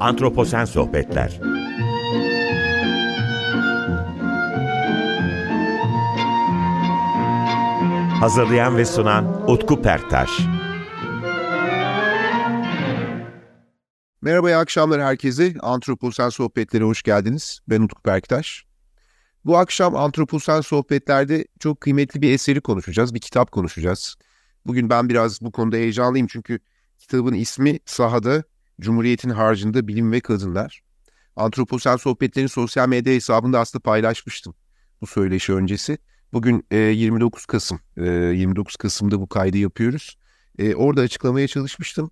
Antroposen Sohbetler Hazırlayan ve sunan Utku Perktaş Merhaba, iyi akşamlar herkese. Antroposen Sohbetlere hoş geldiniz. Ben Utku Perktaş. Bu akşam Antroposen Sohbetler'de çok kıymetli bir eseri konuşacağız, bir kitap konuşacağız. Bugün ben biraz bu konuda heyecanlıyım çünkü kitabın ismi Sahada Cumhuriyet'in Harcında Bilim ve Kadınlar. Antroposen Sohbetlerin sosyal medya hesabında aslında paylaşmıştım bu söyleşi öncesi. Bugün e, 29 Kasım, e, 29 Kasım'da bu kaydı yapıyoruz. E, orada açıklamaya çalışmıştım.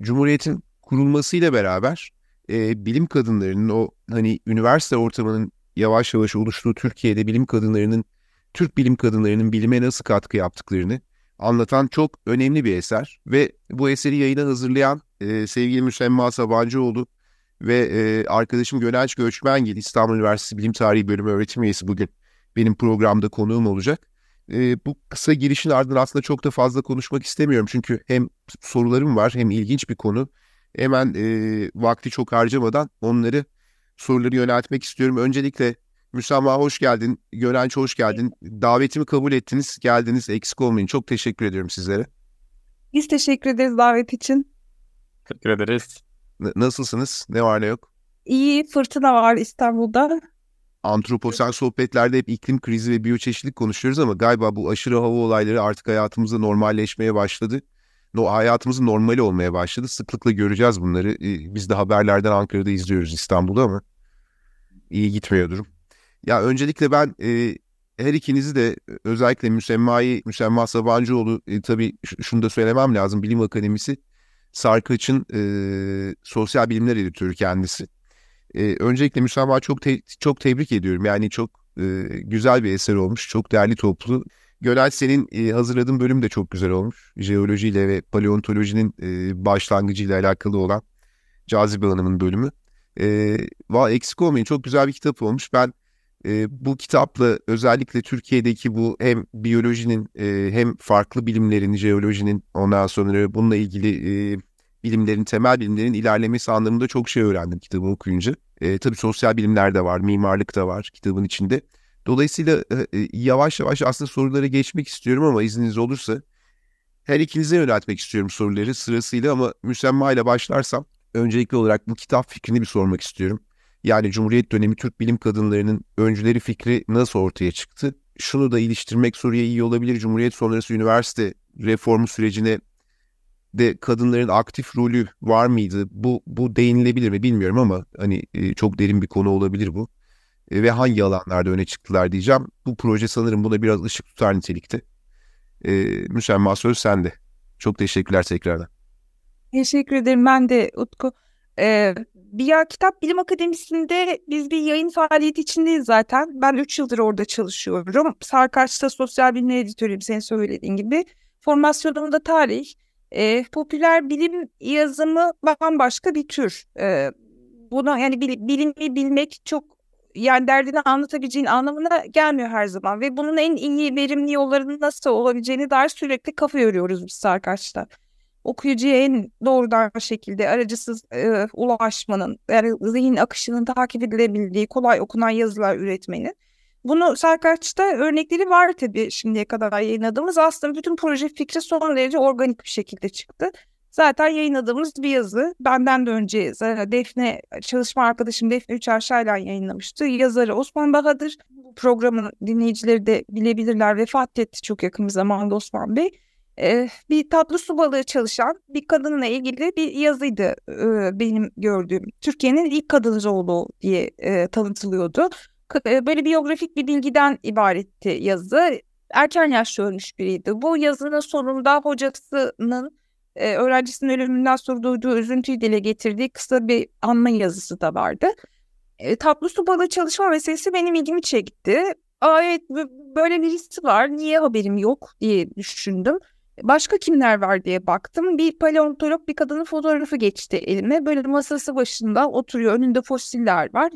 Cumhuriyet'in kurulmasıyla beraber e, bilim kadınlarının o hani üniversite ortamının yavaş yavaş oluştuğu Türkiye'de bilim kadınlarının, Türk bilim kadınlarının bilime nasıl katkı yaptıklarını anlatan çok önemli bir eser. Ve bu eseri yayına hazırlayan e, sevgili Müsemma Sabancıoğlu ve e, arkadaşım Gönenç Göçmengil İstanbul Üniversitesi Bilim Tarihi Bölümü öğretim üyesi bugün benim programda konuğum olacak. E, bu kısa girişin ardından aslında çok da fazla konuşmak istemiyorum. Çünkü hem sorularım var hem ilginç bir konu. Hemen e, vakti çok harcamadan onları soruları yöneltmek istiyorum. Öncelikle Müsamma hoş geldin. Gönenç hoş geldin. Davetimi kabul ettiniz. Geldiniz. Eksik olmayın. Çok teşekkür ediyorum sizlere. Biz teşekkür ederiz davet için. Teşekkür ederiz. N- nasılsınız? Ne var ne yok? İyi fırtına var İstanbul'da. Antroposen sohbetlerde hep iklim krizi ve biyoçeşitlik konuşuyoruz ama galiba bu aşırı hava olayları artık hayatımızda normalleşmeye başladı. No, hayatımızın normali olmaya başladı. Sıklıkla göreceğiz bunları. Biz de haberlerden Ankara'da izliyoruz İstanbul'da ama iyi gitmiyor durum. Ya öncelikle ben e, her ikinizi de özellikle Müsemma'yı, Müsemma Sabancıoğlu e, tabii şunu da söylemem lazım. Bilim Akademisi Sarkaç'ın e, sosyal bilimler editörü kendisi. E, öncelikle Müsemma çok te- çok tebrik ediyorum. Yani çok e, güzel bir eser olmuş. Çok değerli toplu. Gönel senin e, hazırladığın bölüm de çok güzel olmuş. Jeolojiyle ve paleontolojinin e, başlangıcıyla alakalı olan Cazibe Hanım'ın bölümü. E, va eksik olmayın çok güzel bir kitap olmuş. Ben e, bu kitapla özellikle Türkiye'deki bu hem biyolojinin e, hem farklı bilimlerin, jeolojinin ondan sonra bununla ilgili e, bilimlerin, temel bilimlerin ilerlemesi anlamında çok şey öğrendim kitabı okuyunca. E, tabii sosyal bilimler de var, mimarlık da var kitabın içinde. Dolayısıyla e, yavaş yavaş aslında sorulara geçmek istiyorum ama izniniz olursa her ikinize yöneltmek istiyorum soruları sırasıyla ama müsemma ile başlarsam öncelikli olarak bu kitap fikrini bir sormak istiyorum. Yani Cumhuriyet dönemi Türk bilim kadınlarının öncüleri fikri nasıl ortaya çıktı? Şunu da iliştirmek soruya iyi olabilir. Cumhuriyet sonrası üniversite reformu sürecine de kadınların aktif rolü var mıydı? Bu bu değinilebilir mi bilmiyorum ama hani e, çok derin bir konu olabilir bu. E, ve hangi alanlarda öne çıktılar diyeceğim. Bu proje sanırım buna biraz ışık tutar nitelikte. E, Müsemma söz sende. Çok teşekkürler tekrardan. Teşekkür ederim ben de Utku. Ee, Biya Kitap Bilim Akademisi'nde biz bir yayın faaliyeti içindeyiz zaten. Ben 3 yıldır orada çalışıyorum. Sarkaç'ta sosyal bilimler editörüyüm senin söylediğin gibi. Formasyonum da tarih. Ee, popüler bilim yazımı bambaşka bir tür. Ee, buna yani bilimi bilmek çok yani derdini anlatabileceğin anlamına gelmiyor her zaman. Ve bunun en iyi verimli yollarının nasıl olabileceğini dair sürekli kafa yoruyoruz biz Sarkaç'ta okuyucuya en doğrudan şekilde aracısız e, ulaşmanın, yani zihin akışının takip edilebildiği, kolay okunan yazılar üretmenin. Bunu Sarkaç'ta örnekleri var tabii şimdiye kadar yayınladığımız. Aslında bütün proje fikri son derece organik bir şekilde çıktı. Zaten yayınladığımız bir yazı. Benden de önce Defne, çalışma arkadaşım Defne Üçerşay'la yayınlamıştı. Yazarı Osman Bahadır. Bu programın dinleyicileri de bilebilirler. Vefat etti çok yakın bir zamanda Osman Bey bir tatlı su balığı çalışan bir kadınla ilgili bir yazıydı benim gördüğüm. Türkiye'nin ilk kadın zooloğu diye tanıtılıyordu. E, böyle biyografik bir bilgiden ibaretti yazı. Erken yaşta ölmüş biriydi. Bu yazının sonunda hocasının öğrencisinin ölümünden sonra duyduğu üzüntüyü dile getirdiği kısa bir anma yazısı da vardı. Tatlı su balığı çalışma meselesi benim ilgimi çekti. Aa, evet böyle birisi var niye haberim yok diye düşündüm. Başka kimler var diye baktım. Bir paleontolog bir kadının fotoğrafı geçti elime. Böyle masası başında oturuyor. Önünde fosiller var.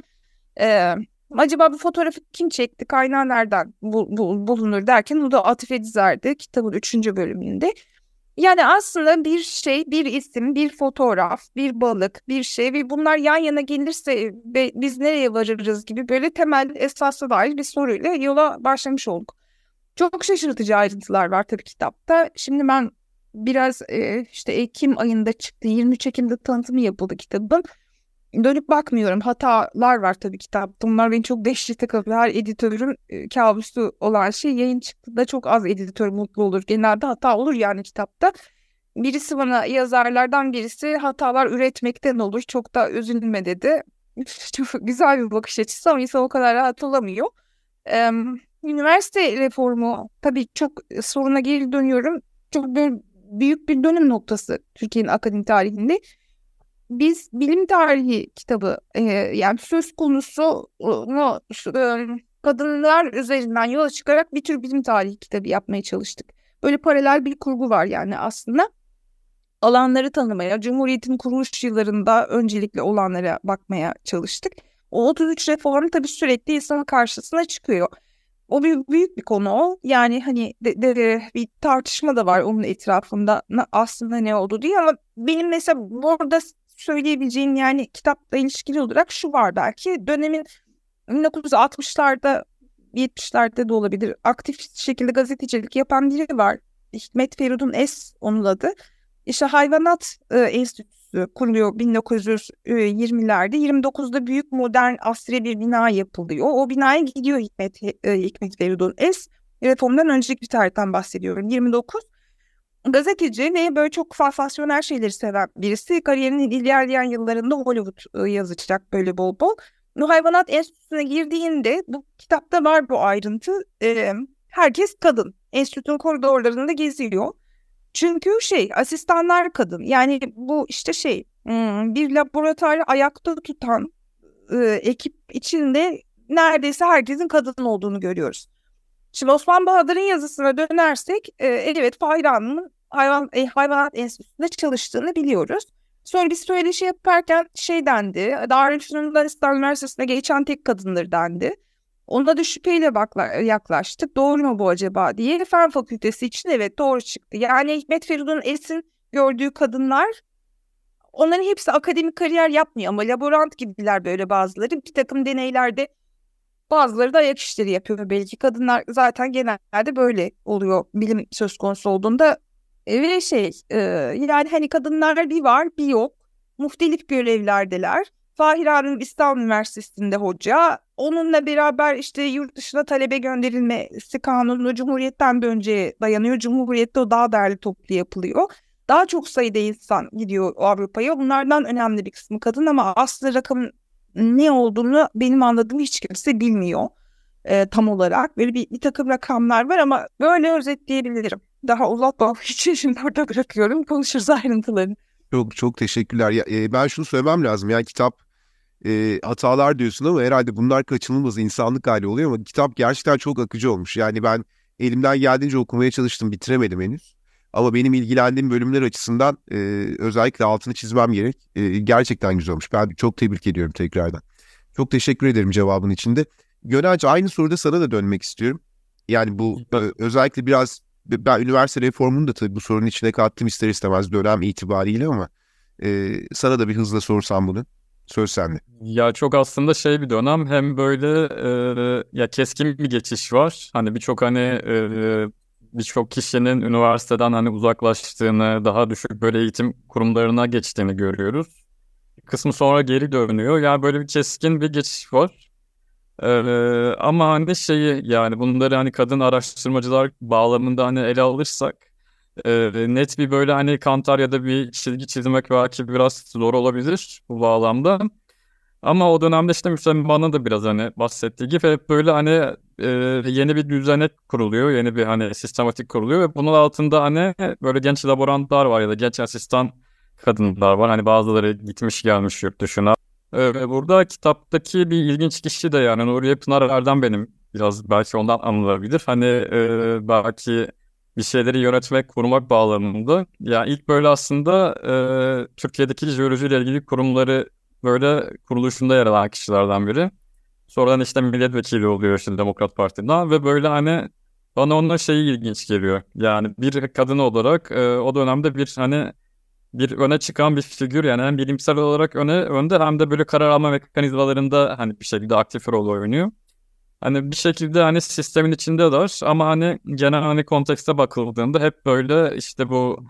Ee, acaba bu fotoğrafı kim çekti? Kaynağı nereden bul, bul, bulunur derken o da Atif Edizer'di kitabın üçüncü bölümünde. Yani aslında bir şey, bir isim, bir fotoğraf, bir balık, bir şey ve bunlar yan yana gelirse biz nereye varırız gibi böyle temel esasla dair bir soruyla yola başlamış olduk. Çok şaşırtıcı ayrıntılar var tabii kitapta. Şimdi ben biraz e, işte Ekim ayında çıktı, 23 Ekim'de tanıtımı yapıldı kitabın. Dönüp bakmıyorum. Hatalar var tabii kitapta. Bunlar beni çok dehşete kapıyor. Her editörün e, kabusu olan şey. Yayın çıktığında çok az editör mutlu olur. Genelde hata olur yani kitapta. Birisi bana yazarlardan birisi hatalar üretmekten olur. Çok da üzülme dedi. çok güzel bir bakış açısı ama insan o kadar rahat olamıyor. Ee, üniversite reformu tabii çok soruna geri dönüyorum. Çok büyük bir dönüm noktası Türkiye'nin akademi tarihinde biz bilim tarihi kitabı e, yani söz konusu e, kadınlar üzerinden yola çıkarak bir tür bilim tarihi kitabı yapmaya çalıştık. Böyle paralel bir kurgu var yani aslında. Alanları tanımaya, Cumhuriyet'in kuruluş yıllarında öncelikle olanlara bakmaya çalıştık. O 33 reform tabii sürekli insanın karşısına çıkıyor. O bir büyük bir konu o. Yani hani de, de, bir tartışma da var onun etrafında aslında ne oldu diye ama benim mesela burada söyleyebileceğim yani kitapla ilişkili olarak şu var belki dönemin 1960'larda 70'lerde de olabilir aktif şekilde gazetecilik yapan biri var. Hikmet Feridun Es onun adı. İşte Hayvanat e, Enstitüsü kuruluyor 1920'lerde. 29'da büyük modern asri bir bina yapılıyor. O binaya gidiyor Hikmet, e, Hikmet Feridun Es. Reformdan önceki bir tarihten bahsediyorum. 29 gazeteci ve böyle çok sansasyonel şeyleri seven birisi. Kariyerinin ilerleyen yıllarında Hollywood yazacak böyle bol bol. Bu hayvanat enstitüsüne girdiğinde bu kitapta var bu ayrıntı. E, herkes kadın. Enstitünün koridorlarında geziyor. Çünkü şey asistanlar kadın. Yani bu işte şey bir laboratuvarı ayakta tutan e, ekip içinde neredeyse herkesin kadın olduğunu görüyoruz. Şimdi Osman Bahadır'ın yazısına dönersek e, evet Fahir hayvan, e, hayvanat enstitüsünde çalıştığını biliyoruz. Sonra bir söyleşi yaparken şey dendi. Darülfünun Yunanistan Üniversitesi'ne geçen tek kadındır dendi. Ona da şüpheyle bakla, yaklaştık. Doğru mu bu acaba diye. Fen fakültesi için evet doğru çıktı. Yani Hikmet Feridun Es'in gördüğü kadınlar onların hepsi akademik kariyer yapmıyor ama laborant gibiler böyle bazıları. Bir takım deneylerde Bazıları da ayak işleri yapıyor belki. Kadınlar zaten genelde böyle oluyor bilim söz konusu olduğunda. E, ve şey e, yani hani kadınlar bir var bir yok. Muhtelif görevlerdeler. Fahir Hanım İstanbul Üniversitesi'nde hoca. Onunla beraber işte yurt dışına talebe gönderilmesi kanunu Cumhuriyet'ten de önce dayanıyor. Cumhuriyet'te o daha değerli toplu yapılıyor. Daha çok sayıda insan gidiyor Avrupa'ya. Bunlardan önemli bir kısmı kadın ama aslı rakam ne olduğunu benim anladığım hiç kimse bilmiyor e, tam olarak. Böyle bir, bir takım rakamlar var ama böyle özetleyebilirim. Daha uzatmam için şimdi orada bırakıyorum. Konuşuruz ayrıntılarını. Çok çok teşekkürler. Ya, e, ben şunu söylemem lazım. Yani kitap e, hatalar diyorsun ama herhalde bunlar kaçınılmaz insanlık hali oluyor ama kitap gerçekten çok akıcı olmuş. Yani ben elimden geldiğince okumaya çalıştım, bitiremedim henüz. Ama benim ilgilendiğim bölümler açısından e, özellikle altını çizmem gerek. E, gerçekten güzel olmuş. Ben çok tebrik ediyorum tekrardan. Çok teşekkür ederim cevabın içinde. Gönelci aynı soruda sana da dönmek istiyorum. Yani bu özellikle biraz ben üniversite reformunu da tabii bu sorunun içine kattım ister istemez dönem itibariyle ama e, sana da bir hızla sorsam bunu. Söz sende. Ya çok aslında şey bir dönem hem böyle e, ya keskin bir geçiş var. Hani birçok hani e, birçok kişinin üniversiteden hani uzaklaştığını, daha düşük böyle eğitim kurumlarına geçtiğini görüyoruz. Kısmı sonra geri dönüyor. Yani böyle bir keskin bir geçiş var. Ee, ama hani şeyi yani bunları hani kadın araştırmacılar bağlamında hani ele alırsak e, net bir böyle hani kantar ya da bir çizgi çizmek belki biraz zor olabilir bu bağlamda. Ama o dönemde işte Müslüman'ın da biraz hani bahsettiği gibi hep böyle hani e, yeni bir düzenek kuruluyor. Yeni bir hani sistematik kuruluyor ve bunun altında hani böyle genç laborantlar var ya da genç asistan kadınlar var. Hani bazıları gitmiş gelmiş yurt dışına. E, burada kitaptaki bir ilginç kişi de yani Nuriye Pınarer'den benim biraz belki ondan anılabilir. Hani e, belki bir şeyleri yönetmek, kurmak bağlamında. Yani ilk böyle aslında e, Türkiye'deki jeolojiyle ilgili kurumları böyle kuruluşunda yer alan kişilerden biri. Sonradan işte milletvekili oluyor işte Demokrat Parti'den ve böyle hani Bana onun şeyi ilginç geliyor. Yani bir kadın olarak e, o dönemde bir hani bir öne çıkan bir figür yani hem bilimsel olarak öne önde hem de böyle karar alma mekanizmalarında hani bir şekilde aktif rol oynuyor. Hani bir şekilde hani sistemin içinde var ama hani genel hani kontekste bakıldığında hep böyle işte bu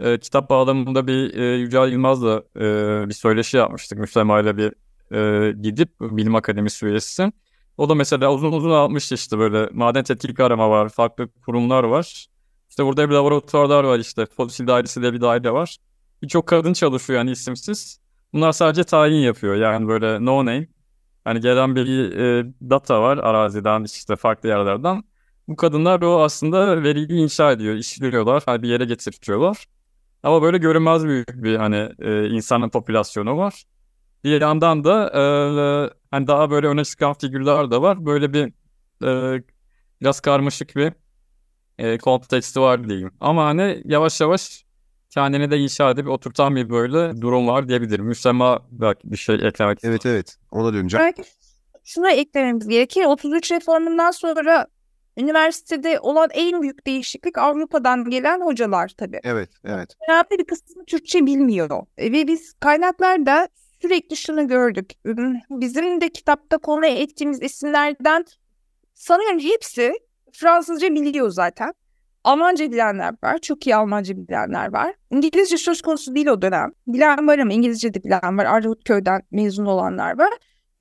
e, kitap bağlamında bir e, Yücel Yılmaz'la e, bir söyleşi yapmıştık. Müslema ile bir e, gidip bilim akademisi üyesi. O da mesela uzun uzun almış işte böyle maden tetkik arama var, farklı kurumlar var. İşte burada bir laboratuvarlar var işte. Fosil dairesi de bir daire var. Birçok kadın çalışıyor yani isimsiz. Bunlar sadece tayin yapıyor yani böyle no name. Hani gelen bir e, data var araziden işte farklı yerlerden. Bu kadınlar o aslında veriyi inşa ediyor, işliyorlar, hani bir yere getiriyorlar. Ama böyle görünmez büyük bir hani e, insanın popülasyonu var. Bir yandan da e, hani daha böyle öne çıkan figürler de var. Böyle bir e, biraz karmaşık bir e, konteksti var diyeyim. Ama hani yavaş yavaş kendini de inşa edip oturtan bir böyle durum var diyebilirim. Müsemma belki bir şey eklemek Evet evet ona döneceğim. Belki şuna eklememiz gerekir. 33 reformundan sonra üniversitede olan en büyük değişiklik Avrupa'dan gelen hocalar tabii. Evet evet. Önemli bir kısmı Türkçe bilmiyor. E, Ve biz kaynaklarda sürekli şunu gördük. Bizim de kitapta konu ettiğimiz isimlerden sanıyorum hepsi Fransızca biliyor zaten. Almanca bilenler var. Çok iyi Almanca bilenler var. İngilizce söz konusu değil o dönem. Bilen var ama İngilizce de bilen var. Arnavutköy'den mezun olanlar var.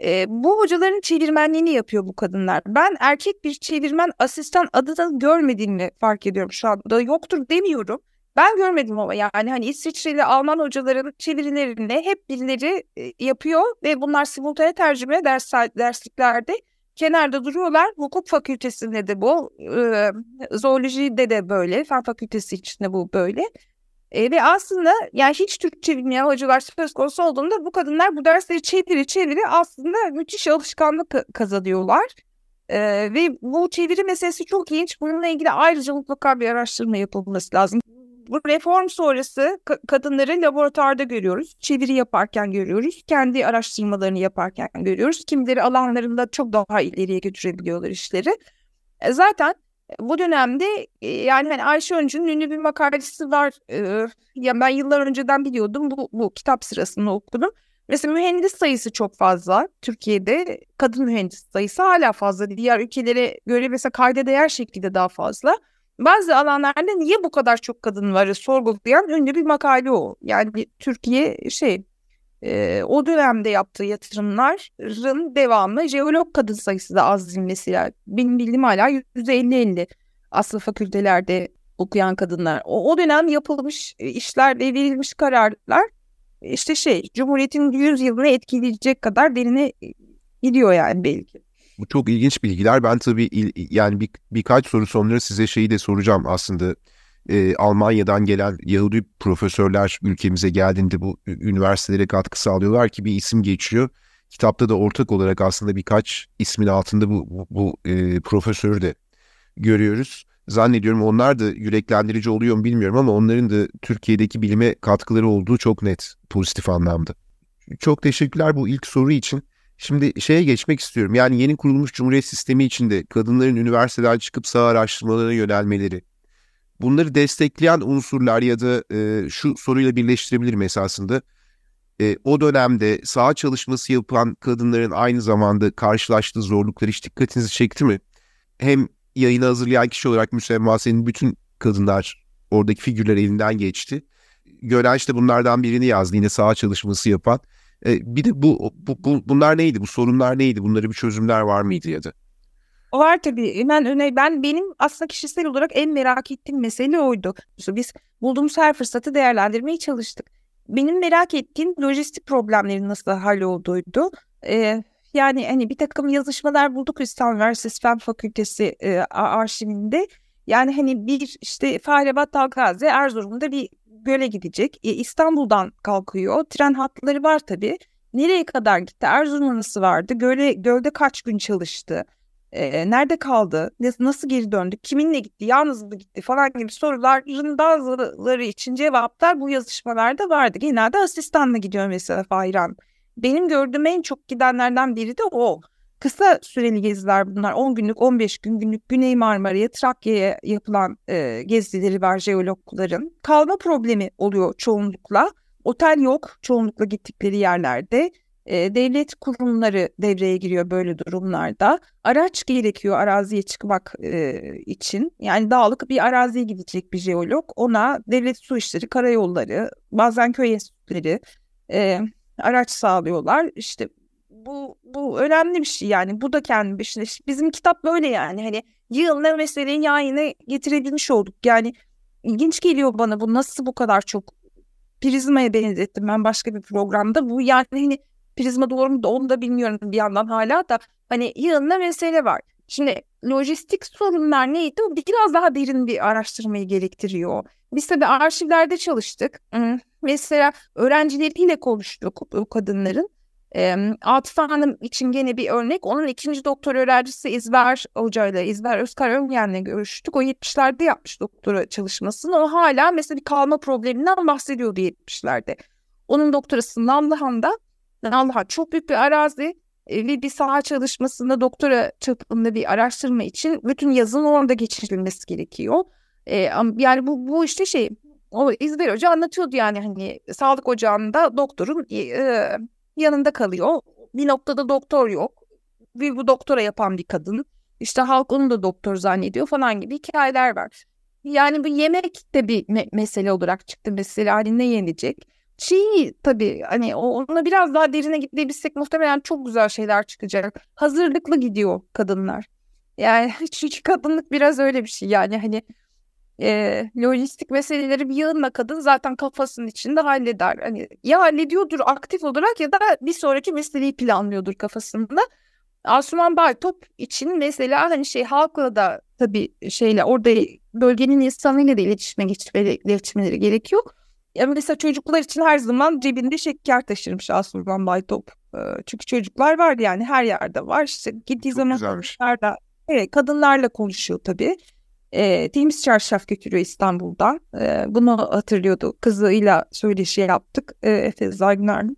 E, bu hocaların çevirmenliğini yapıyor bu kadınlar. Ben erkek bir çevirmen asistan adı da görmediğimi fark ediyorum şu anda. Yoktur demiyorum. Ben görmedim ama yani hani İsviçreli Alman hocaların çevirilerini hep birileri e, yapıyor ve bunlar simultane tercüme ders dersliklerde kenarda duruyorlar. Hukuk fakültesinde de bu, e, zoolojide de böyle, fen fakültesi içinde bu böyle. E, ve aslında yani hiç Türkçe bilmeyen hocalar söz konusu olduğunda bu kadınlar bu dersleri çeviri çeviri aslında müthiş alışkanlık kazanıyorlar. E, ve bu çeviri meselesi çok ilginç. Bununla ilgili ayrıca mutlaka bir araştırma yapılması lazım. Bu reform sonrası kadınları laboratuvarda görüyoruz. Çeviri yaparken görüyoruz. Kendi araştırmalarını yaparken görüyoruz. Kimileri alanlarında çok daha ileriye götürebiliyorlar işleri. E, zaten bu dönemde e, yani hani Ayşe Öncü'nün ünlü bir makalesi var. Ee, ya ben yıllar önceden biliyordum. Bu, bu kitap sırasında okudum. Mesela mühendis sayısı çok fazla. Türkiye'de kadın mühendis sayısı hala fazla. Diğer ülkelere göre mesela kayda değer şekilde daha fazla. Bazı alanlarda niye bu kadar çok kadın var sorgulayan ünlü bir makale o. Yani Türkiye şey e, o dönemde yaptığı yatırımların devamı jeolog kadın sayısı da az mesela. Benim bildiğim hala %50-50 aslında fakültelerde okuyan kadınlar. O, o dönem yapılmış işler ve verilmiş kararlar işte şey Cumhuriyet'in 100 yılını etkileyecek kadar derine gidiyor yani belki. Bu çok ilginç bilgiler. Ben tabii il, yani bir, birkaç soru sonra size şeyi de soracağım aslında. Ee, Almanya'dan gelen Yahudi profesörler ülkemize geldiğinde bu üniversitelere katkı sağlıyorlar ki bir isim geçiyor. Kitapta da ortak olarak aslında birkaç ismin altında bu, bu, bu e, profesörü de görüyoruz. Zannediyorum onlar da yüreklendirici oluyor mu bilmiyorum ama onların da Türkiye'deki bilime katkıları olduğu çok net pozitif anlamda. Çok teşekkürler bu ilk soru için. Şimdi şeye geçmek istiyorum. Yani yeni kurulmuş cumhuriyet sistemi içinde kadınların üniversiteden çıkıp sağ araştırmalarına yönelmeleri, bunları destekleyen unsurlar ya da e, şu soruyla birleştirebilirim esasında. E, o dönemde sağ çalışması yapan kadınların aynı zamanda karşılaştığı zorluklar hiç dikkatinizi çekti mi? Hem yayını hazırlayan kişi olarak Müsemma senin bütün kadınlar oradaki figürler elinden geçti. Gören işte bunlardan birini yazdı yine sağ çalışması yapan. E, bir de bu, bu, bu bunlar neydi? Bu sorunlar neydi? Bunlara bir çözümler var mıydı ya da? O var tabii. Ben öne ben benim aslında kişisel olarak en merak ettiğim mesele oydu. Biz bulduğumuz her fırsatı değerlendirmeye çalıştık. Benim merak ettiğim lojistik problemlerin nasıl hallolduğuydu. Ee, yani hani bir takım yazışmalar bulduk İstanbul Üniversitesi Fen Fakültesi e, arşivinde. Yani hani bir işte Fahrebat Dalgazi Erzurum'da bir göle gidecek. E, İstanbul'dan kalkıyor. Tren hatları var tabii. Nereye kadar gitti? Erzurum nasıl vardı? Göle, gölde kaç gün çalıştı? E, nerede kaldı? Nasıl geri döndü? Kiminle gitti? Yalnız mı gitti? Falan gibi soruların bazıları için cevaplar bu yazışmalarda vardı. Genelde asistanla gidiyor mesela Fahran. Benim gördüğüm en çok gidenlerden biri de o. kısa süreli geziler bunlar. 10 günlük, 15 gün günlük Güney Marmara'ya, Trakya'ya yapılan e, gezileri var jeologların. Kalma problemi oluyor çoğunlukla. Otel yok çoğunlukla gittikleri yerlerde. E, devlet kurumları devreye giriyor böyle durumlarda. Araç gerekiyor araziye çıkmak e, için. Yani dağlık bir araziye gidecek bir jeolog. Ona devlet su işleri, karayolları, bazen köy enstitüleri e, araç sağlıyorlar. İşte bu bu önemli bir şey yani. Bu da kendi başına. Bizim kitap böyle yani. Hani yığınla meseleyi yan yana getirebilmiş olduk. Yani ilginç geliyor bana bu nasıl bu kadar çok prizmaya benzettim ben başka bir programda. Bu yani hani prizma doğru mu da onu da bilmiyorum bir yandan hala da hani yığınla mesele var. Şimdi lojistik sorunlar neydi? O biraz daha derin bir araştırmayı gerektiriyor. Biz tabii arşivlerde çalıştık. Mesela öğrencileriyle konuştuk bu kadınların. E, Atıf Hanım için gene bir örnek. Onun ikinci doktor öğrencisi İzber Hoca ile İzber Özkar Öngen'le görüştük. O 70'lerde yapmış doktora çalışmasını. O hala mesela bir kalma probleminden bahsediyordu 70'lerde. Onun doktorası Nallıhan'da. Nallıhan çok büyük bir arazi e, ve bir saha çalışmasında doktora çapında bir araştırma için bütün yazın orada geçirilmesi gerekiyor. E, yani bu, bu işte şey o İzber Hoca anlatıyordu yani hani sağlık ocağında doktorun e, yanında kalıyor. Bir noktada doktor yok. Bir bu doktora yapan bir kadın. İşte halk onu da doktor zannediyor falan gibi hikayeler var. Yani bu yemek de bir me- mesele olarak çıktı mesela hani ne yenecek. Çiğ tabii hani ona biraz daha derine gidebilsek muhtemelen çok güzel şeyler çıkacak. Hazırlıklı gidiyor kadınlar. Yani çünkü kadınlık biraz öyle bir şey yani hani e, lojistik meseleleri bir yığınla kadın zaten kafasının içinde halleder. Hani ya hallediyordur aktif olarak ya da bir sonraki meseleyi planlıyordur kafasında. Asuman Baytop için mesela hani şey halkla da tabii şeyle orada bölgenin insanıyla da iletişime geçmeleri, iletişimleri gerekiyor. Ya mesela çocuklar için her zaman cebinde şeker taşırmış Asuman Baytop. Çünkü çocuklar var yani her yerde var. İşte gittiği Çok zaman kadınlarla, evet, kadınlarla konuşuyor tabii e, temiz çarşaf götürüyor İstanbul'dan. E, bunu hatırlıyordu. Kızıyla söyleşi yaptık. E, Efe Zagner'le.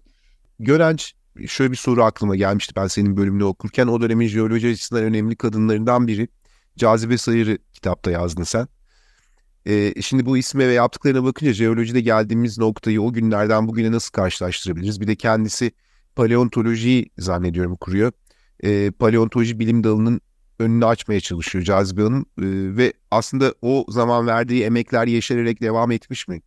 Görenç şöyle bir soru aklıma gelmişti ben senin bölümünü okurken. O dönemin jeoloji açısından önemli kadınlarından biri. Cazibe Sayır'ı kitapta yazdın sen. E, şimdi bu isme ve yaptıklarına bakınca jeolojide geldiğimiz noktayı o günlerden bugüne nasıl karşılaştırabiliriz? Bir de kendisi paleontolojiyi zannediyorum kuruyor. E, paleontoloji bilim dalının önünü açmaya çalışıyor Cazibe Hanım. E, ve aslında o zaman verdiği emekler yeşererek devam etmiş mi?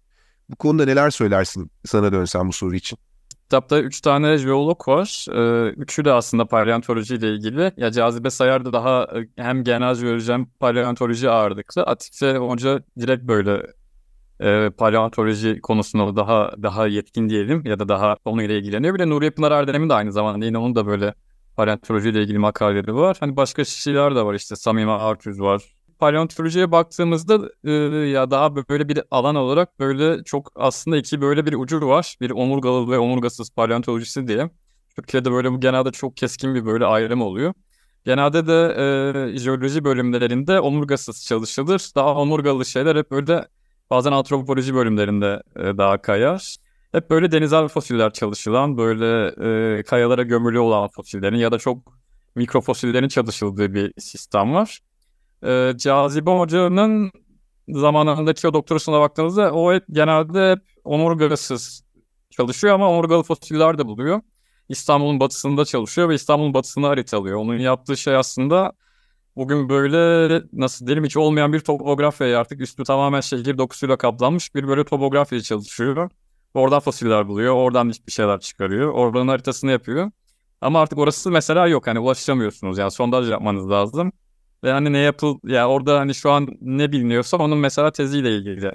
Bu konuda neler söylersin sana dönsem bu soru için? Kitapta üç tane jeolog var. Ee, üçü de aslında paleontoloji ile ilgili. Ya Cazibe Sayar da daha e, hem genel jeoloji hem paleontoloji ağırlıklı. Atife Hoca direkt böyle e, paleontoloji konusunda daha daha yetkin diyelim ya da daha konuyla ilgileniyor. Bir de Nuriye Pınar Erdem'in de aynı zamanda yine onun da böyle paleontoloji ile ilgili makaleleri var. Hani başka kişiler de var işte Samime Artüz var. Paleontolojiye baktığımızda e, ya daha böyle bir alan olarak böyle çok aslında iki böyle bir ucur var. Bir omurgalı ve omurgasız paleontolojisi diye. Türkiye'de böyle bu genelde çok keskin bir böyle ayrım oluyor. Genelde de e, jeoloji bölümlerinde omurgasız çalışılır. Daha omurgalı şeyler hep böyle bazen antropoloji bölümlerinde e, daha kayar hep böyle denizel fosiller çalışılan, böyle e, kayalara gömülü olan fosillerin ya da çok mikrofosillerin çalışıldığı bir sistem var. E, Cazibe Hoca'nın zamanındaki o doktorasına baktığınızda o hep, genelde hep omurgasız çalışıyor ama omurgalı fosiller de buluyor. İstanbul'un batısında çalışıyor ve İstanbul'un batısını haritalıyor. Onun yaptığı şey aslında bugün böyle nasıl diyelim hiç olmayan bir topografya artık üstü tamamen şehir dokusuyla kaplanmış bir böyle topografya çalışıyor. Oradan fosiller buluyor. Oradan bir şeyler çıkarıyor. Oradan haritasını yapıyor. Ama artık orası mesela yok. Hani ulaşamıyorsunuz. Yani sondaj yapmanız lazım. Ve hani ne yapıl ya yani orada hani şu an ne biliniyorsa onun mesela teziyle ilgili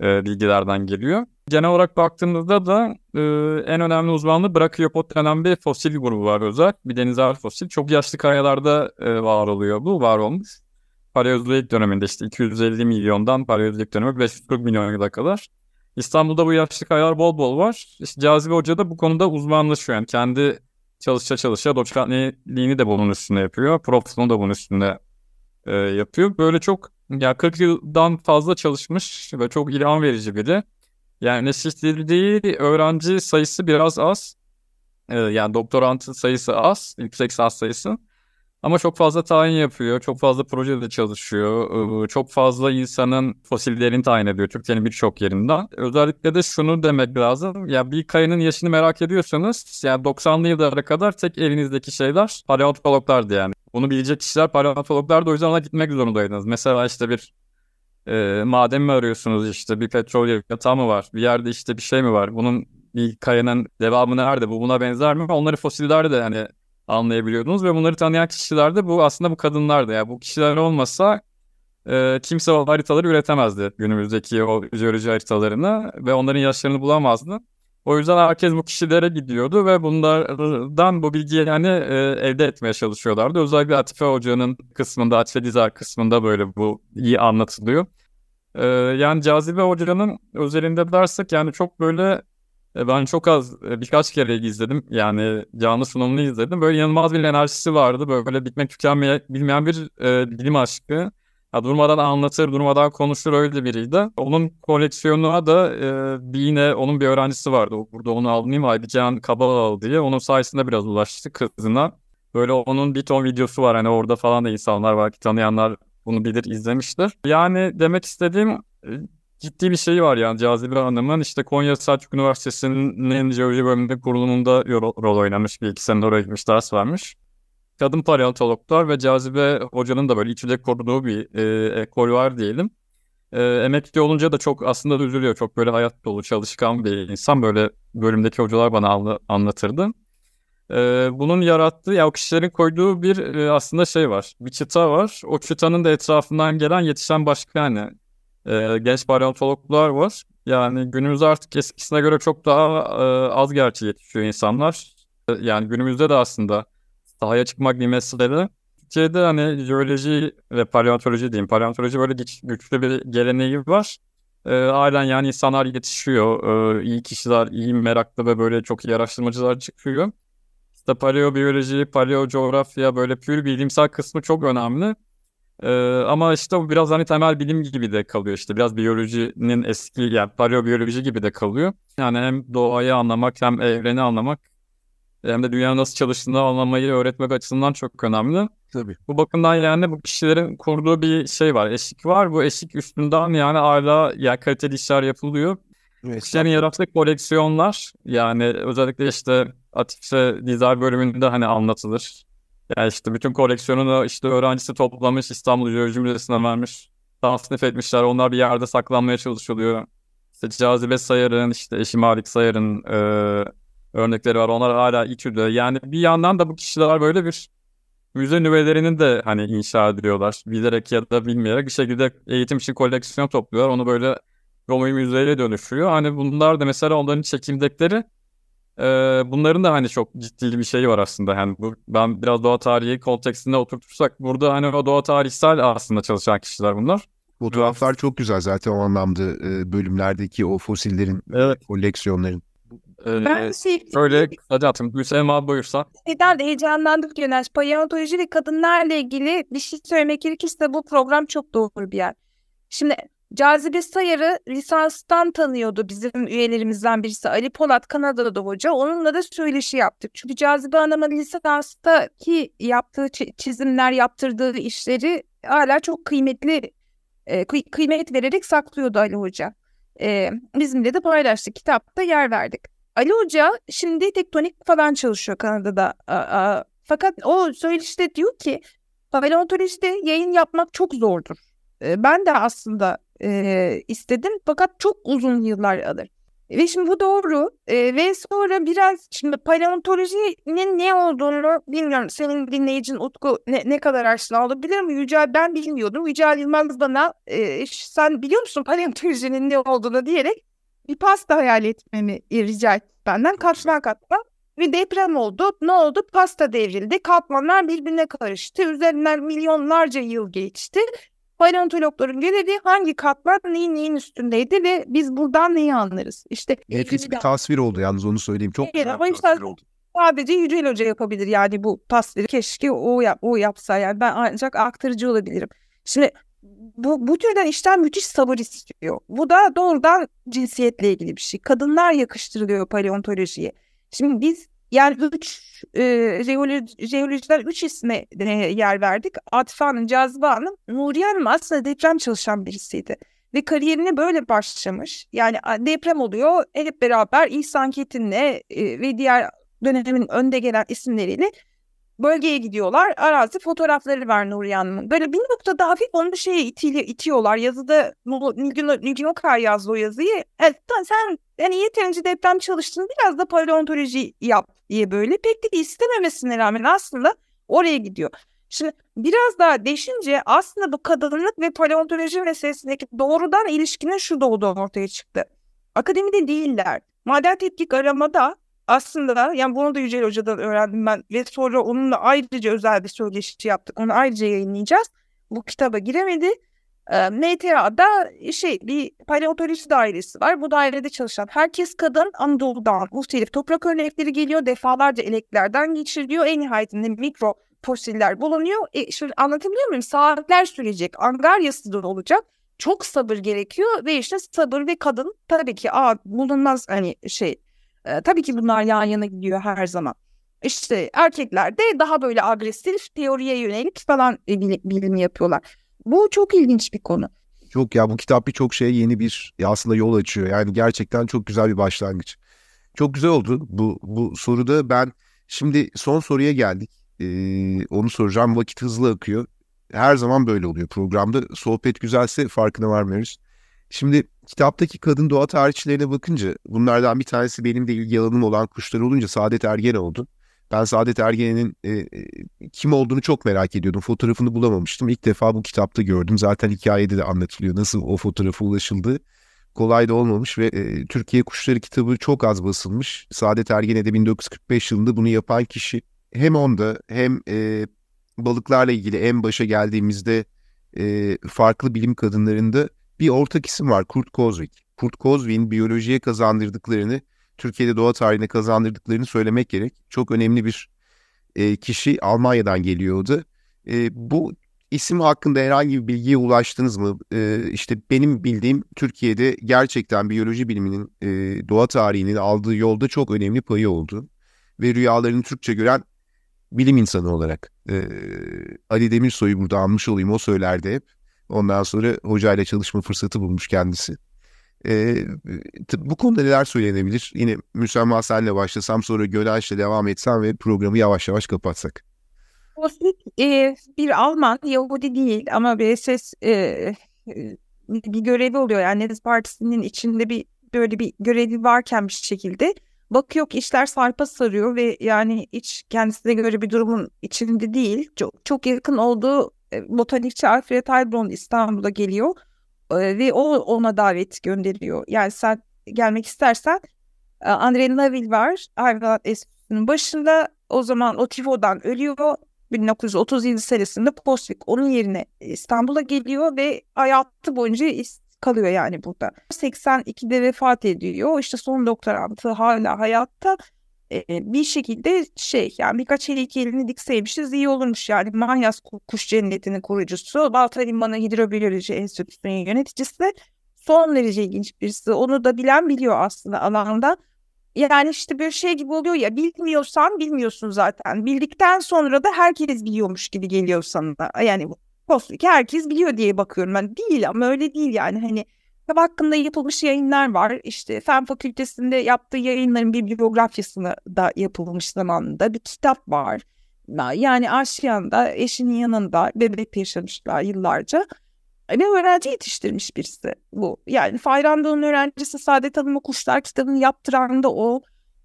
e, bilgilerden geliyor. Genel olarak baktığımızda da e, en önemli uzmanlığı Brachiopod denen bir fosil grubu var özel. Bir denizel fosil. Çok yaşlı kayalarda e, var oluyor bu. Var olmuş. Paleozoik döneminde işte 250 milyondan Paleozoik dönemi 540 milyon yıla kadar. İstanbul'da bu yaşlı kayalar bol bol var. İşte Cazibe Hoca da bu konuda uzmanlaşıyor. Yani kendi çalışa çalışa doçentliğini de bunun üstünde yapıyor. Profesunu da bunun üstünde e, yapıyor. Böyle çok ya 40 yıldan fazla çalışmış ve çok ilham verici biri. Yani yetiştirdiği öğrenci sayısı biraz az. E, yani doktorantı sayısı az, yüksek lisans sayısı. Ama çok fazla tayin yapıyor, çok fazla projede çalışıyor, çok fazla insanın fosillerini tayin ediyor Türkiye'nin birçok yerinden. Özellikle de şunu demek lazım, ya bir kayanın yaşını merak ediyorsanız, yani 90'lı yıllara kadar tek elinizdeki şeyler paleontologlardı yani. Bunu bilecek kişiler paleontologlar da o yüzden ona gitmek zorundaydınız. Mesela işte bir e, maden mi arıyorsunuz işte bir petrol yatağı mı var, bir yerde işte bir şey mi var, bunun bir kayanın devamı nerede, bu buna benzer mi? Onları fosiller de yani anlayabiliyordunuz ve bunları tanıyan kişiler de bu aslında bu kadınlardı. Yani bu kişiler olmasa e, kimse o haritaları üretemezdi günümüzdeki o jeoloji haritalarını ve onların yaşlarını bulamazdı. O yüzden herkes bu kişilere gidiyordu ve bunlardan bu bilgiyi yani e, elde etmeye çalışıyorlardı. Özellikle Atife Hoca'nın kısmında, Atife Dizer kısmında böyle bu iyi anlatılıyor. E, yani Cazibe Hoca'nın özelinde dersek yani çok böyle ben çok az e, birkaç kere izledim. Yani canlı sunumunu izledim. Böyle inanılmaz bir enerjisi vardı. Böyle bitmek tükenmeye bilmeyen bir e, bilim aşkı. Ya durmadan anlatır, durmadan konuşur öyle biriydi. Onun koleksiyonuna da e, bir yine onun bir öğrencisi vardı. Burada onu almayayım Aydıcan Kabalalı diye. Onun sayesinde biraz ulaştı kızına. Böyle onun bir ton videosu var. Hani orada falan da insanlar belki tanıyanlar bunu bilir izlemiştir. Yani demek istediğim ciddi bir şey var yani Cazibe Hanım'ın işte Konya Selçuk Üniversitesi'nin jeoloji bölümünde kurulumunda rol oynamış bir iki sene oraya gitmiş ders vermiş. Kadın paleontologlar ve Cazibe Hoca'nın da böyle içinde kurduğu bir e, ekol var diyelim. E, emekli olunca da çok aslında üzülüyor. Çok böyle hayat dolu, çalışkan bir insan. Böyle bölümdeki hocalar bana anlatırdı. E, bunun yarattığı, ya o kişilerin koyduğu bir e, aslında şey var. Bir çıta var. O çıtanın da etrafından gelen yetişen başka yani e, genç paleontologlar var. Yani günümüzde artık eskisine göre çok daha e, az gerçi yetişiyor insanlar. E, yani günümüzde de aslında sahaya çıkmak mesele. Türkiye'de hani jeoloji ve paleontoloji diyeyim. Paleontoloji böyle güç, güçlü bir geleneği var. E, halen yani insanlar yetişiyor. E, iyi kişiler, iyi meraklı ve böyle çok iyi araştırmacılar çıkıyor. İşte paleobiyoloji, paleocoğrafya böyle pür bilimsel kısmı çok önemli. Ee, ama işte bu biraz hani temel bilim gibi de kalıyor işte biraz biyolojinin eski yani paleobiyoloji gibi de kalıyor. Yani hem doğayı anlamak hem evreni anlamak hem de dünyanın nasıl çalıştığını anlamayı öğretmek açısından çok önemli. Tabii. Bu bakımdan yani bu kişilerin kurduğu bir şey var, eşik var. Bu eşik üstünden yani hala yani kaliteli işler yapılıyor. Evet, Kişilerin yarattığı koleksiyonlar yani özellikle işte Atifse Dizel bölümünde hani anlatılır. Yani işte bütün koleksiyonunu işte öğrencisi toplamış İstanbul Jeoloji Müzesi'ne vermiş. Tasnif etmişler. Onlar bir yerde saklanmaya çalışılıyor. İşte Cazibe Sayar'ın, işte eşi Malik Sayar'ın e, örnekleri var. Onlar hala İTÜ'de. Yani bir yandan da bu kişiler böyle bir müze nüvelerini de hani inşa ediyorlar. Bilerek ya da bilmeyerek bir şekilde eğitim için koleksiyon topluyorlar. Onu böyle Roma'yı müzeye dönüşüyor. Hani bunlar da mesela onların çekimdekleri e, bunların da hani çok ciddi bir şey var aslında. Yani bu ben biraz doğa tarihi kontekstinde oturtursak burada hani o doğa tarihsel aslında çalışan kişiler bunlar. Fotoğraflar çok güzel zaten o anlamda e, bölümlerdeki o fosillerin, evet. koleksiyonların. Ee, ben şey... Öyle hadi atım Gülsem abi buyursa. Neden de heyecanlandık Güneş. Paleontoloji ve kadınlarla ilgili bir şey söylemek gerekirse bu program çok doğru bir yer. Şimdi Cazibe Sayar'ı lisanstan tanıyordu bizim üyelerimizden birisi Ali Polat Kanada'da hoca. Onunla da söyleşi yaptık. Çünkü Cazibe Hanım'ın lisanstaki yaptığı çizimler, yaptırdığı işleri hala çok kıymetli e, kıymet vererek saklıyordu Ali Hoca. E, bizimle de paylaştık. Kitapta yer verdik. Ali Hoca şimdi tektonik falan çalışıyor Kanada'da. Fakat o söyleşte diyor ki paleontolojide yayın yapmak çok zordur. E, ben de aslında e, istedim fakat çok uzun yıllar alır. Ve şimdi bu doğru e, ve sonra biraz şimdi paleontolojinin ne olduğunu bilmiyorum. Senin dinleyicin Utku ne, ne kadar aşina olabilir mi? Yücel ben bilmiyordum. Yücel Yılmaz bana e, sen biliyor musun paleontolojinin ne olduğunu diyerek bir pasta hayal etmemi rica etti benden katman katman. Ve deprem oldu. Ne oldu? Pasta devrildi. Katmanlar birbirine karıştı. Üzerinden milyonlarca yıl geçti. Paleontologların görevi hangi katlar neyin neyin üstündeydi ve biz buradan neyi anlarız? İşte Nefis bir tasvir oldu yalnız onu söyleyeyim. Çok evet, ama işte oldu. Sadece Yücel Hoca yapabilir yani bu tasviri. Keşke o, yap, o yapsa yani ben ancak aktarıcı olabilirim. Şimdi bu, bu türden işten müthiş sabır istiyor. Bu da doğrudan cinsiyetle ilgili bir şey. Kadınlar yakıştırılıyor paleontolojiye. Şimdi biz Yani üç e, jeoloji, jeolojiden üç isme e, yer verdik. Atıf Hanım, Cazibe Hanım, Nuriye Hanım aslında deprem çalışan birisiydi. Ve kariyerine böyle başlamış. Yani deprem oluyor. Hep beraber İhsan Ketin'le e, ve diğer dönemin önde gelen isimleriyle bölgeye gidiyorlar. Arazi fotoğrafları var Nuriye Hanım'ın. Böyle bir noktada hafif onu bir şeye itiyor, itiyorlar. Yazıda Nilgün, Nilgün Okay yazdı o yazıyı. Evet, sen yani yeterince deprem çalıştın biraz da paleontoloji yap diye böyle. Pek de istememesine rağmen aslında oraya gidiyor. Şimdi biraz daha deşince aslında bu kadınlık ve paleontoloji meselesindeki doğrudan ilişkinin şu doğdu ortaya çıktı. Akademide değiller. Maden tetkik aramada aslında yani bunu da Yücel Hoca'dan öğrendim ben ve sonra onunla ayrıca özel bir söyleşi yaptık. Onu ayrıca yayınlayacağız. Bu kitaba giremedi. E, MTA'da şey bir paleontoloji dairesi var. Bu dairede çalışan herkes kadın Anadolu'dan muhtelif toprak örnekleri geliyor. Defalarca eleklerden geçiriliyor. En nihayetinde mikro fosiller bulunuyor. E, şimdi anlatabiliyor muyum? Saatler sürecek. Angaryası da olacak. Çok sabır gerekiyor ve işte sabır ve kadın tabii ki aa, bulunmaz hani şey e, tabii ki bunlar yan yana gidiyor her zaman. İşte erkekler de daha böyle agresif teoriye yönelik falan bilim, yapıyorlar. Bu çok ilginç bir konu. Çok ya bu kitap birçok şeye yeni bir aslında yol açıyor. Yani gerçekten çok güzel bir başlangıç. Çok güzel oldu bu bu soruda. Ben şimdi son soruya geldik. Ee, onu soracağım. Vakit hızlı akıyor. Her zaman böyle oluyor programda. Sohbet güzelse farkına varmıyoruz. Şimdi kitaptaki kadın doğa tarihçilerine bakınca bunlardan bir tanesi benim de ilgi alanım olan kuşlar olunca Saadet Ergen oldu. Ben Saadet Ergen'in e, e, kim olduğunu çok merak ediyordum. Fotoğrafını bulamamıştım. İlk defa bu kitapta gördüm. Zaten hikayede de anlatılıyor nasıl o fotoğrafa ulaşıldı. Kolay da olmamış ve e, Türkiye Kuşları kitabı çok az basılmış. Saadet Ergen'e de 1945 yılında bunu yapan kişi hem onda hem e, balıklarla ilgili en başa geldiğimizde e, farklı bilim kadınlarında bir ortak isim var Kurt Kozvik. Kurt Kozvik'in biyolojiye kazandırdıklarını, Türkiye'de doğa tarihine kazandırdıklarını söylemek gerek. Çok önemli bir e, kişi Almanya'dan geliyordu. E, bu isim hakkında herhangi bir bilgiye ulaştınız mı? E, işte benim bildiğim Türkiye'de gerçekten biyoloji biliminin e, doğa tarihinin aldığı yolda çok önemli payı oldu. Ve rüyalarını Türkçe gören bilim insanı olarak e, Ali Demirsoy'u burada almış olayım o söylerdi hep. Ondan sonra hocayla çalışma fırsatı bulmuş kendisi. Ee, bu konuda neler söylenebilir? Yine Müsemma senle başlasam sonra Gönaş'la devam etsem ve programı yavaş yavaş kapatsak. Oslik e, bir Alman, Yahudi değil ama BSS e, e, bir görevi oluyor. Yani Nazi Partisi'nin içinde bir böyle bir görevi varken bir şekilde bakıyor ki işler sarpa sarıyor ve yani hiç kendisine göre bir durumun içinde değil. Çok, çok yakın olduğu e, botanikçi Alfred Heilbronn İstanbul'a geliyor e, ve o ona davet gönderiyor. Yani sen gelmek istersen e, Andre Navil var hayvanat enstitüsünün başında o zaman o tifodan ölüyor 1937 senesinde Postvik onun yerine İstanbul'a geliyor ve hayatı boyunca kalıyor yani burada. 82'de vefat ediyor. İşte son doktorantı hala hayatta bir şekilde şey yani birkaç heykelini dikseymişiz iyi olurmuş. Yani Manyas Kuş Cenneti'nin kurucusu Balta Limanı Hidrobiyoloji Enstitüsü'nün yöneticisi son derece ilginç birisi. Onu da bilen biliyor aslında alanda. Yani işte bir şey gibi oluyor ya bilmiyorsan bilmiyorsun zaten. Bildikten sonra da herkes biliyormuş gibi geliyor sana. Yani Postlik herkes biliyor diye bakıyorum ben. Değil ama öyle değil yani. Hani Kitap hakkında yapılmış yayınlar var. İşte Fen Fakültesi'nde yaptığı yayınların bir biyografyasını da yapılmış zamanında bir kitap var. Yani Aşiyan'da eşinin yanında bebek yaşamışlar yıllarca. Ve öğrenci yetiştirmiş birisi bu. Yani Fayrandoğu'nun öğrencisi Saadet Hanım'a Kuşlar kitabını yaptıran da o.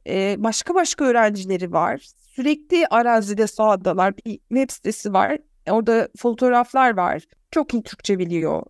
Ee, başka başka öğrencileri var. Sürekli arazide sahadalar. Bir web sitesi var. Orada fotoğraflar var. Çok iyi Türkçe biliyor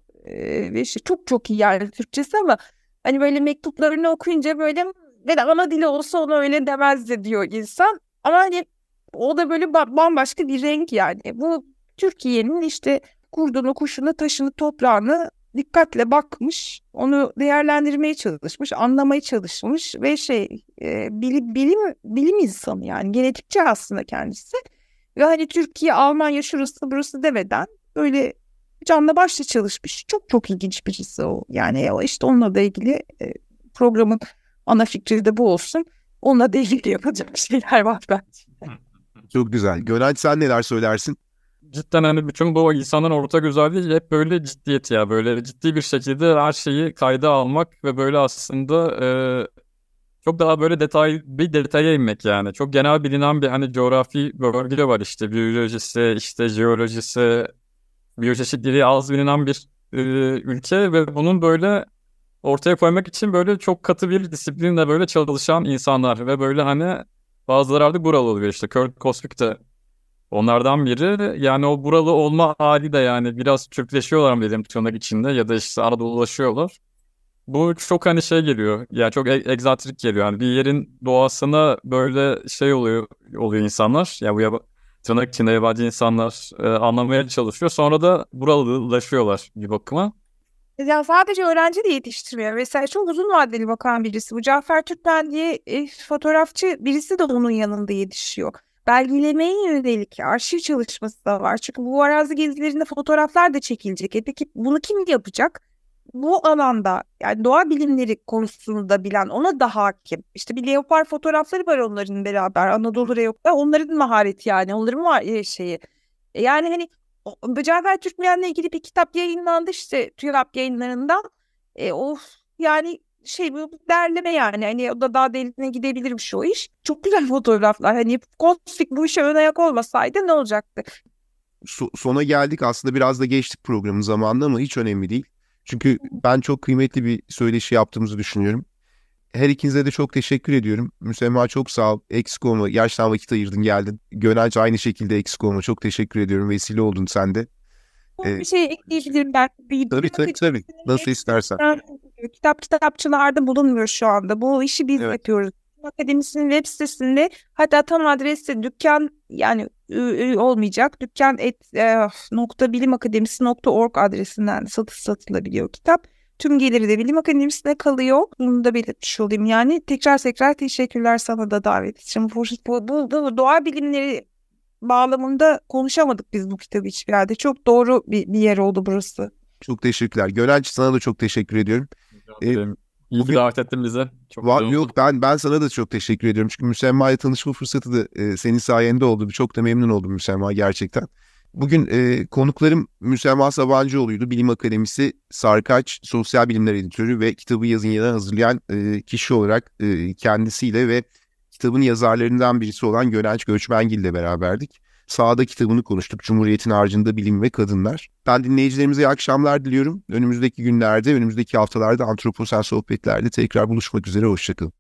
ve işte çok çok iyi yani Türkçesi ama hani böyle mektuplarını okuyunca böyle ve ana dili olsa onu öyle demezdi diyor insan. Ama hani o da böyle bambaşka bir renk yani. Bu Türkiye'nin işte kurdunu, kuşunu, taşını, toprağını dikkatle bakmış, onu değerlendirmeye çalışmış, anlamaya çalışmış ve şey e, bilim, bilim bilim insanı yani genetikçi aslında kendisi. Ve hani Türkiye, Almanya şurası burası demeden böyle canla başla çalışmış. Çok çok ilginç birisi o. Yani işte onunla da ilgili e, programın ana fikri de bu olsun. onunla da ilgili yapılacak şeyler var bence. Çok güzel. Gönenç sen neler söylersin? cidden hani bütün bu insanın ortak özelliği hep böyle ciddiyet ya. Böyle ciddi bir şekilde her şeyi kayda almak ve böyle aslında e, çok daha böyle detay bir detaya inmek yani. Çok genel bilinen bir hani coğrafi bölge var işte biyolojisi, işte jeolojisi, biyoçeşitliliği az bilinen bir e, ülke ve bunun böyle ortaya koymak için böyle çok katı bir disiplinle böyle çalışan insanlar ve böyle hani bazıları artık buralı oluyor işte Kurt Kosvik de onlardan biri. Yani o buralı olma hali de yani biraz Türkleşiyorlar mı dedim tırnak içinde ya da işte Anadolulaşıyorlar. Bu çok hani şey geliyor. Yani çok e- egzantrik geliyor. Yani bir yerin doğasına böyle şey oluyor oluyor insanlar. Ya yani bu tırnak içinde yabancı insanlar e, anlamaya çalışıyor. Sonra da buralılaşıyorlar bir bakıma. Ya sadece öğrenci de yetiştirmiyor. Mesela çok uzun vadeli bakan birisi. Bu Cafer Türkmen diye e, fotoğrafçı birisi de onun yanında yetişiyor. Belgelemeye yönelik arşiv çalışması da var. Çünkü bu arazi gezilerinde fotoğraflar da çekilecek. E peki bunu kim yapacak? Bu alanda yani doğa bilimleri konusunda bilen ona da hakim. İşte bir leopar fotoğrafları var onların beraber Anadolu Leopar. Onların mahareti yani onların var şeyi. E, yani hani Cafer Türkmen'le ilgili bir kitap yayınlandı işte TÜYAP yayınlarında. E, of yani şey bu derleme yani hani o da daha derinine gidebilirmiş o iş. Çok güzel fotoğraflar. Hani Kostik bu işe ön ayak olmasaydı ne olacaktı? So- sona geldik aslında biraz da geçtik programın zamanında ama hiç önemli değil. Çünkü ben çok kıymetli bir söyleşi yaptığımızı düşünüyorum. Her ikinize de çok teşekkür ediyorum. Müsemma çok sağ ol. Eksik olma. Gerçekten vakit ayırdın geldin. Gönelce aynı şekilde eksik olma. Çok teşekkür ediyorum. Vesile oldun sen de. Ee, bir şey ekleyebilirim ben. Bir, tabii tabii tabii. Nasıl istersen. Kitap kitapçılarda bulunmuyor şu anda. Bu işi biz evet. yapıyoruz. Akademisinin web sitesinde hatta tam adresi dükkan yani olmayacak. Dükkan et e, nokta bilim akademisi nokta org adresinden satış satılabiliyor kitap. Tüm geliri de bilim akademisine kalıyor. Bunu da belirtmiş olayım. Yani tekrar tekrar teşekkürler sana da davet için. Bu, bu, bu, bu doğa bilimleri bağlamında konuşamadık biz bu kitabı hiçbir yerde. Çok doğru bir, bir yer oldu burası. Çok teşekkürler. Gönenç sana da çok teşekkür ediyorum. Ee, İyi ki davet ettin bize. Çok var, yok ben ben sana da çok teşekkür ediyorum. Çünkü Müsemma ile tanışma fırsatı da e, senin sayende oldu. Çok da memnun oldum Müsemma gerçekten. Bugün e, konuklarım Müsemma Sabancıoğlu'ydu. Bilim Akademisi Sarkaç Sosyal Bilimler Editörü ve kitabı yazın yana hazırlayan e, kişi olarak e, kendisiyle ve kitabın yazarlarından birisi olan Gönenç Göçmengil ile beraberdik. Sağda kitabını konuştuk. Cumhuriyet'in harcında bilim ve kadınlar. Ben dinleyicilerimize iyi akşamlar diliyorum. Önümüzdeki günlerde, önümüzdeki haftalarda antroposen sohbetlerde tekrar buluşmak üzere. Hoşçakalın.